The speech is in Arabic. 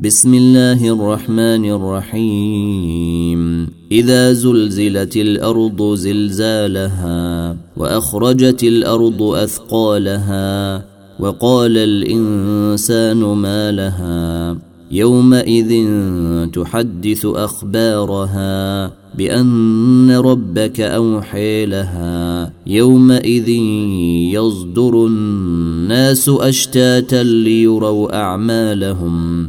بسم الله الرحمن الرحيم. إذا زلزلت الأرض زلزالها وأخرجت الأرض أثقالها وقال الإنسان ما لها يومئذ تحدث أخبارها بأن ربك أوحي لها يومئذ يصدر الناس أشتاتا ليروا أعمالهم